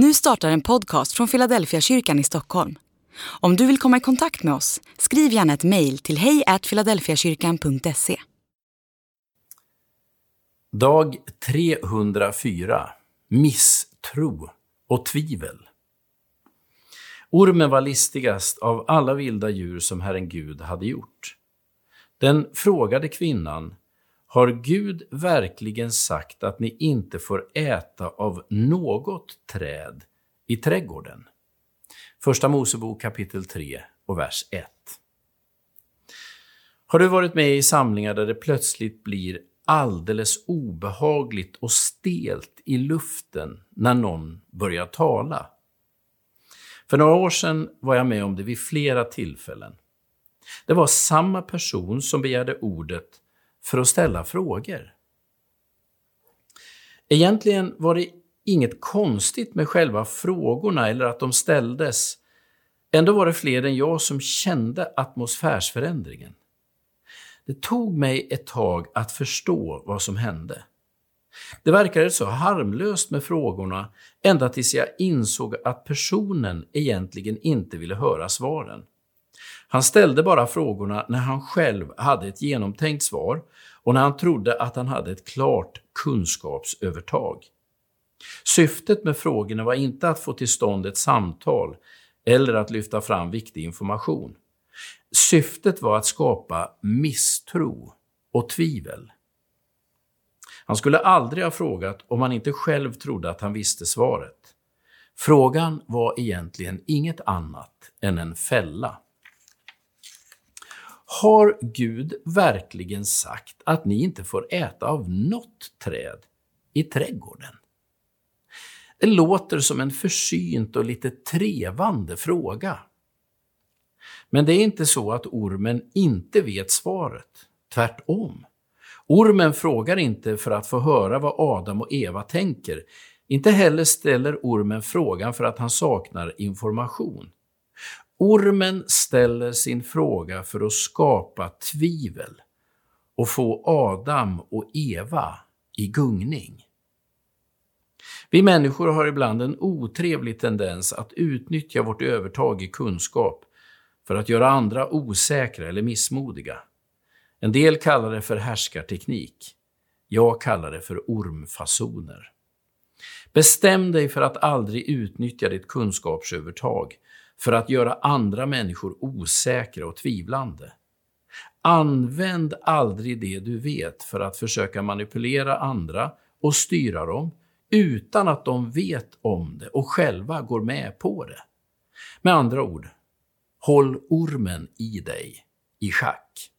Nu startar en podcast från Philadelphia kyrkan i Stockholm. Om du vill komma i kontakt med oss, skriv gärna ett mejl till hejfiladelfiakyrkan.se. Dag 304 Misstro och tvivel. Ormen var listigast av alla vilda djur som Herren Gud hade gjort. Den frågade kvinnan, har Gud verkligen sagt att ni inte får äta av något träd i trädgården? Första Mosebok kapitel 3 och vers 1. Har du varit med i samlingar där det plötsligt blir alldeles obehagligt och stelt i luften när någon börjar tala? För några år sedan var jag med om det vid flera tillfällen. Det var samma person som begärde ordet för att ställa frågor. Egentligen var det inget konstigt med själva frågorna eller att de ställdes. Ändå var det fler än jag som kände atmosfärsförändringen. Det tog mig ett tag att förstå vad som hände. Det verkade så harmlöst med frågorna ända tills jag insåg att personen egentligen inte ville höra svaren. Han ställde bara frågorna när han själv hade ett genomtänkt svar och när han trodde att han hade ett klart kunskapsövertag. Syftet med frågorna var inte att få till stånd ett samtal eller att lyfta fram viktig information. Syftet var att skapa misstro och tvivel. Han skulle aldrig ha frågat om han inte själv trodde att han visste svaret. Frågan var egentligen inget annat än en fälla. Har Gud verkligen sagt att ni inte får äta av något träd i trädgården? Det låter som en försynt och lite trevande fråga. Men det är inte så att ormen inte vet svaret. Tvärtom. Ormen frågar inte för att få höra vad Adam och Eva tänker. Inte heller ställer ormen frågan för att han saknar information. Ormen ställer sin fråga för att skapa tvivel och få Adam och Eva i gungning. Vi människor har ibland en otrevlig tendens att utnyttja vårt övertag i kunskap för att göra andra osäkra eller missmodiga. En del kallar det för härskarteknik. Jag kallar det för ormfasoner. Bestäm dig för att aldrig utnyttja ditt kunskapsövertag för att göra andra människor osäkra och tvivlande. Använd aldrig det du vet för att försöka manipulera andra och styra dem utan att de vet om det och själva går med på det. Med andra ord, håll ormen i dig i schack.